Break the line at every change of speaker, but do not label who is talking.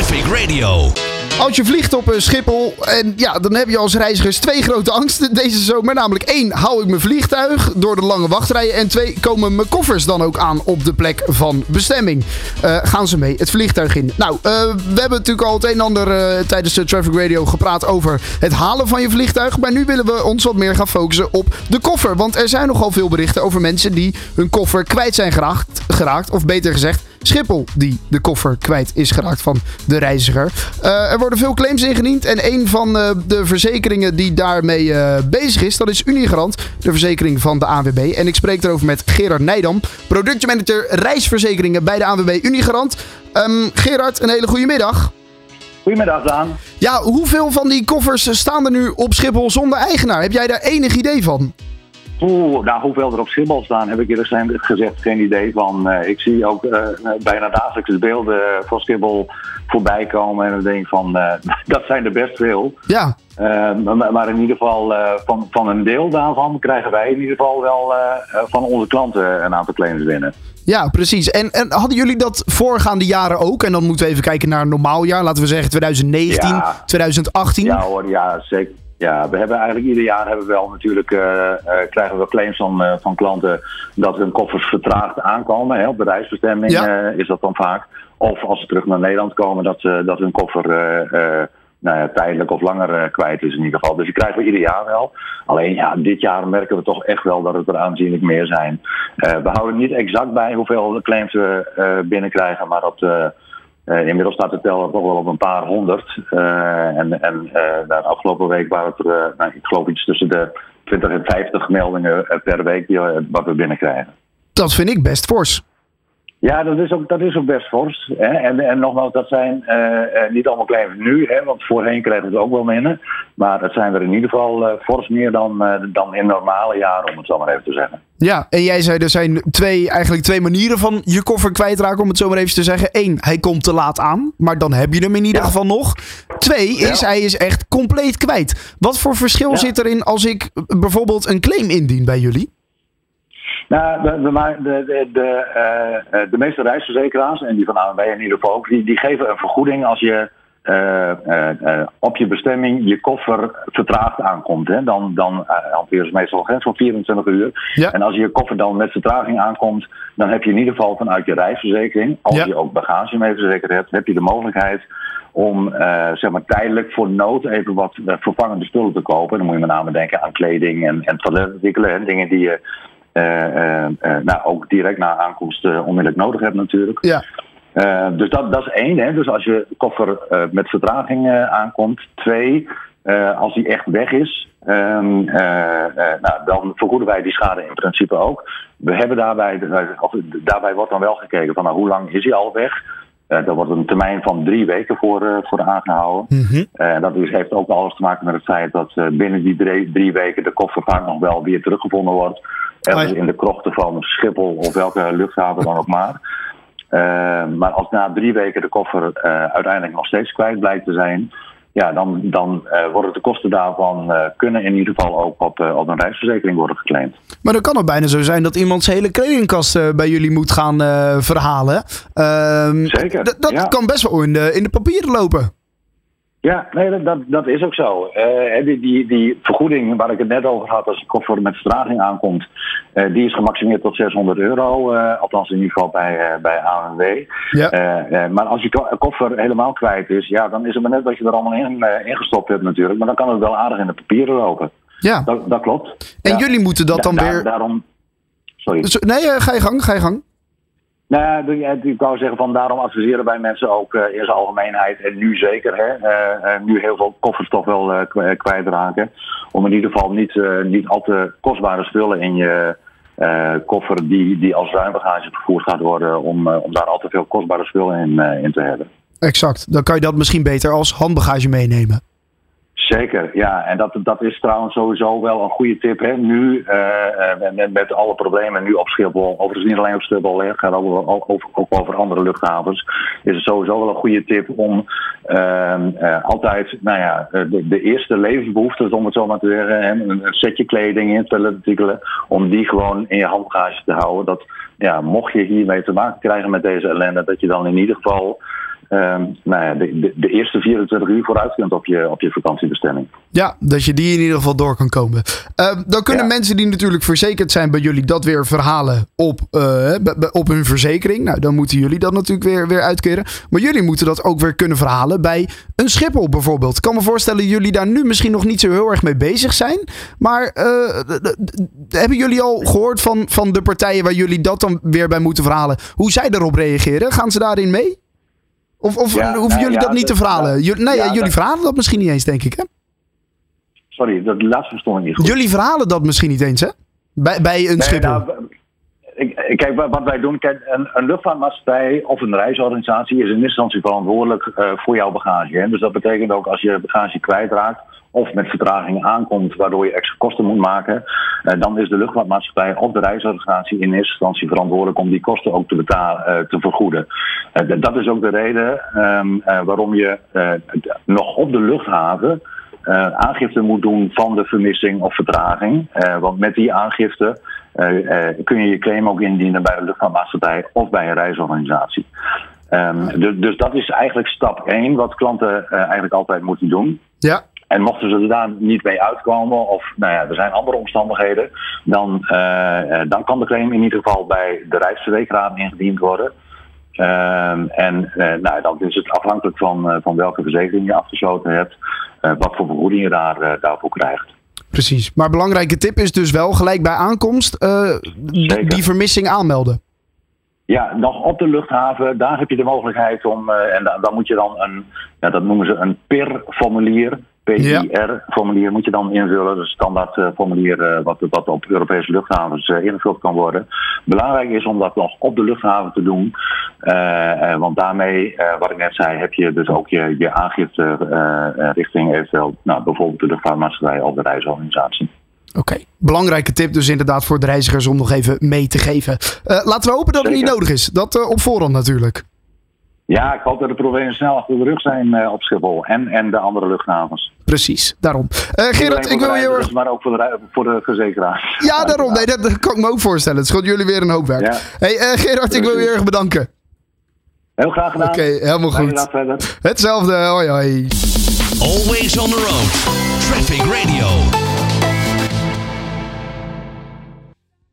Traffic Radio.
Als je vliegt op een Schiphol, en ja, dan heb je als reizigers twee grote angsten deze zomer. Namelijk één, hou ik mijn vliegtuig door de lange wachtrijen. En twee, komen mijn koffers dan ook aan op de plek van bestemming. Eh, gaan ze mee het vliegtuig in? Nou, eh, we hebben natuurlijk al het een en ander eh, tijdens de Traffic Radio gepraat over het halen van je vliegtuig. Maar nu willen we ons wat meer gaan focussen op de koffer. Want er zijn nogal veel berichten over mensen die hun koffer kwijt zijn geraakt. geraakt of beter gezegd, Schiphol die de koffer kwijt is geraakt van de reiziger. Eh, er worden veel claims ingediend en een van eh, de verzekeringen die daarmee eh, bezig is, dat is Unigarant, de verzekering van de ANWB. En ik spreek erover met Gerard Nijdam, productmanager reisverzekeringen bij de ANWB Unigarant. Ehm, Gerard, een hele goede middag.
Goedemiddag, Daan.
Ja, hoeveel van die koffers staan er nu op Schiphol zonder eigenaar? Heb jij daar enig idee van?
Oeh, nou, hoeveel er op Schiphol staan, heb ik eerlijk gezegd geen idee van. Eh, ik zie ook uh, bijna dagelijks beelden van Schiphol voorbij komen. En dan denk ik van, uh, dat zijn er best veel.
Ja.
Maar, maar, in ieder geval, van, van een deel daarvan krijgen wij in ieder geval wel van onze klanten een aantal claims binnen.
Ja, precies. En, en, hadden jullie dat voorgaande jaren ook? En dan moeten we even kijken naar een normaal jaar. Laten we zeggen 2019,
ja.
2018.
Ja hoor, ja, zeker. Ja, we hebben eigenlijk ieder jaar hebben we wel natuurlijk, uh, uh, krijgen we claims van, uh, van klanten dat hun koffers vertraagd aankomen. Hè, op de reisbestemming ja. is dat dan vaak. Of als ze terug naar Nederland komen, dat, dat hun koffer nou ja, tijdelijk of langer kwijt is in ieder geval. Dus die krijgen we ieder jaar wel. Alleen ja, dit jaar merken we toch echt wel dat het er aanzienlijk meer zijn. we houden niet exact bij hoeveel claims we binnenkrijgen, maar dat... Uh, inmiddels staat de teller toch wel op een paar honderd. Uh, en en uh, de afgelopen week waren het er, nou, ik geloof iets tussen de 20 en 50 meldingen per week die, wat we binnenkrijgen.
Dat vind ik best fors.
Ja, dat is ook, dat is ook best fors. Hè? En, en nogmaals, dat zijn uh, niet allemaal claims nu, hè? want voorheen kregen we het ook wel minder. Maar het zijn er in ieder geval uh, fors meer dan, uh, dan in normale jaren, om het zo maar even te zeggen.
Ja, en jij zei er zijn twee, eigenlijk twee manieren van je koffer kwijtraken, om het zo maar even te zeggen. Eén, hij komt te laat aan, maar dan heb je hem in ieder ja. geval nog. Twee, is ja. hij is echt compleet kwijt. Wat voor verschil ja. zit erin als ik bijvoorbeeld een claim indien bij jullie?
Nou, de, de, de, de, uh, de meeste reisverzekeraars, en die van ANW in ieder geval ook, die, die geven een vergoeding als je uh, uh, op je bestemming je koffer vertraagd aankomt. Hè. Dan, dan hanteren ze meestal een grens van 24 uur.
Ja.
En als je koffer dan met vertraging aankomt, dan heb je in ieder geval vanuit je reisverzekering, als
Ja.
je ook bagage mee verzekerd hebt, heb je de mogelijkheid om zeg maar tijdelijk voor nood even wat vervangende spullen te kopen. Dan moet je met name denken aan kleding en, en toiletartikelen en dingen die je nou, ook direct na aankomst onmiddellijk nodig hebt natuurlijk.
Ja.
dus dat, dat is één. Hè? Dus als je koffer met vertraging aankomt. Twee, als die echt weg is, um, nou, dan vergoeden wij die schade in principe ook. We hebben daarbij, of, daarbij wordt dan wel gekeken van nou, hoe lang is hij al weg. Daar wordt een termijn van drie weken voor, voor aangehouden.
Mm -hmm.
uh, dat is, heeft ook alles te maken met het feit dat binnen die drie, drie, weken de koffer vaak nog wel weer teruggevonden wordt. Ergens in de krochten van Schiphol of welke luchthaven dan ook maar. maar als na drie weken de koffer uiteindelijk nog steeds kwijt blijkt te zijn. Ja, dan, dan worden de kosten daarvan kunnen in ieder geval ook op, op een reisverzekering worden geclaimd.
Maar dan kan het bijna zo zijn dat iemand zijn hele kledingkast bij jullie moet gaan verhalen. Uh,
Zeker.
Dat
ja.
kan best wel in de, in de papieren lopen.
Ja, nee, dat, dat is ook zo. Uh, die, die, die vergoeding waar ik het net over had, als je koffer met vertraging aankomt, uh, die is gemaximeerd tot 600 euro. Uh, althans in ieder geval bij, bij ANW.
Ja.
maar als je koffer helemaal kwijt is, ja, dan is het maar net wat je er allemaal in, ingestopt hebt natuurlijk. Maar dan kan het wel aardig in de papieren lopen.
Ja.
Dat, dat klopt.
En
ja.
jullie moeten dat dan
da
weer...
Daarom... Sorry.
Nee, ga je gang, ga je gang.
Nou, ik wou zeggen van daarom adviseren wij mensen ook uh, in zijn algemeenheid en nu zeker, hè, uh, uh, nu heel veel koffers toch wel kwijtraken. Om in ieder geval niet, niet al te kostbare spullen in je koffer die, die als ruimbagage vervoerd gaat worden, om, om daar al te veel kostbare spullen in, in te hebben.
Exact, dan kan je dat misschien beter als handbagage meenemen.
Zeker, ja. En dat, dat is trouwens sowieso wel een goede tip. Hè. Nu, uh, met, met alle problemen nu op Schiphol, overigens niet alleen op Schiphol, het gaat ook, ook, ook, over andere luchthavens, is het sowieso wel een goede tip om uh, uh, altijd, nou ja, de, de eerste levensbehoeften, om het zo maar te zeggen, een, setje kleding, in toiletartikelen, om die gewoon in je handbagage te houden. Dat, ja, mocht je hiermee te maken krijgen met deze ellende, dat je dan in ieder geval ehm, nou ja, de, de, de, eerste 24 uur vooruit kunt op je, op je vakantiebestemming.
Ja, dat je die in ieder geval door kan komen. Ehm, dan kunnen mensen die natuurlijk verzekerd zijn bij jullie dat weer verhalen op, uh, op hun verzekering. Nou, dan moeten jullie dat natuurlijk weer, weer uitkeren. Maar jullie moeten dat ook weer kunnen verhalen bij een Schiphol bijvoorbeeld. Ik kan me voorstellen dat jullie daar nu misschien nog niet zo heel erg mee bezig zijn. Maar uh, hebben jullie al gehoord van, van de partijen waar jullie dat dan weer bij moeten verhalen? Hoe zij daarop reageren? Gaan ze daarin mee? Of, of hoeven nou jullie dat niet te verhalen? Jullie, nee, jullie dat... verhalen dat misschien niet eens, denk ik, hè?
Sorry, dat laatste verstond ik niet goed.
Jullie verhalen dat misschien niet eens, hè? Bij, bij een nee, Nou,
ik, kijk, wat wij doen, een, een, luchtvaartmaatschappij of een reisorganisatie is in eerste instantie verantwoordelijk uh, voor jouw bagage. Hè? Dus dat betekent ook als je bagage kwijtraakt of met vertraging aankomt, waardoor je extra kosten moet maken, uh, dan is de luchtvaartmaatschappij of de reisorganisatie in eerste instantie verantwoordelijk om die kosten ook te betalen, uh, te vergoeden. dat is ook de reden um, waarom je nog op de luchthaven aangifte moet doen van de vermissing of vertraging. Want met die aangifte kun je je claim ook indienen bij de luchtvaartmaatschappij of bij een reisorganisatie. Um, dus, dus, dat is eigenlijk stap 1 wat klanten eigenlijk altijd moeten doen.
Ja.
En mochten ze er daar niet mee uitkomen, of nou ja, er zijn andere omstandigheden, dan, dan kan de claim in ieder geval bij de Rijksverzekeraar ingediend worden. Uh, en uh, nou, dan is het afhankelijk van, van welke verzekering je afgesloten hebt, wat voor vergoeding je daar, daarvoor krijgt.
Precies. Maar belangrijke tip is dus wel gelijk bij aankomst die vermissing aanmelden.
Ja, nog op de luchthaven, daar heb je de mogelijkheid om, en dan, dan moet je dan een, ja, dat noemen ze een PIR-formulier. PIR-formulier moet je dan invullen. een standaard uh, formulier uh, wat, wat op Europese luchthavens uh, ingevuld kan worden. Belangrijk is om dat nog op de luchthaven te doen. want daarmee, wat ik net zei, heb je dus ook je, je aangifte richting eventueel nou, bijvoorbeeld de luchtvaartmaatschappij of de reisorganisatie.
Oké, belangrijke tip dus inderdaad voor de reizigers om nog even mee te geven. laten we hopen dat het niet nodig is. Dat op voorhand natuurlijk.
Ja, ik hoop dat de problemen snel achter de rug zijn uh, op Schiphol en, en de andere luchthavens.
Precies, daarom. Uh, Gerard, ik wil je heel erg...
Maar ook voor de, voor de verzekeraar.
Ja, daarom. Nee, dat, kan ik me ook voorstellen. Het scheelt jullie weer een hoop werk. Ja. Hey, uh, Gerard, ik wil je heel erg bedanken.
Heel graag gedaan.
Oké, okay, helemaal goed. Hetzelfde, hoi hoi. Always on the road. Traffic Radio.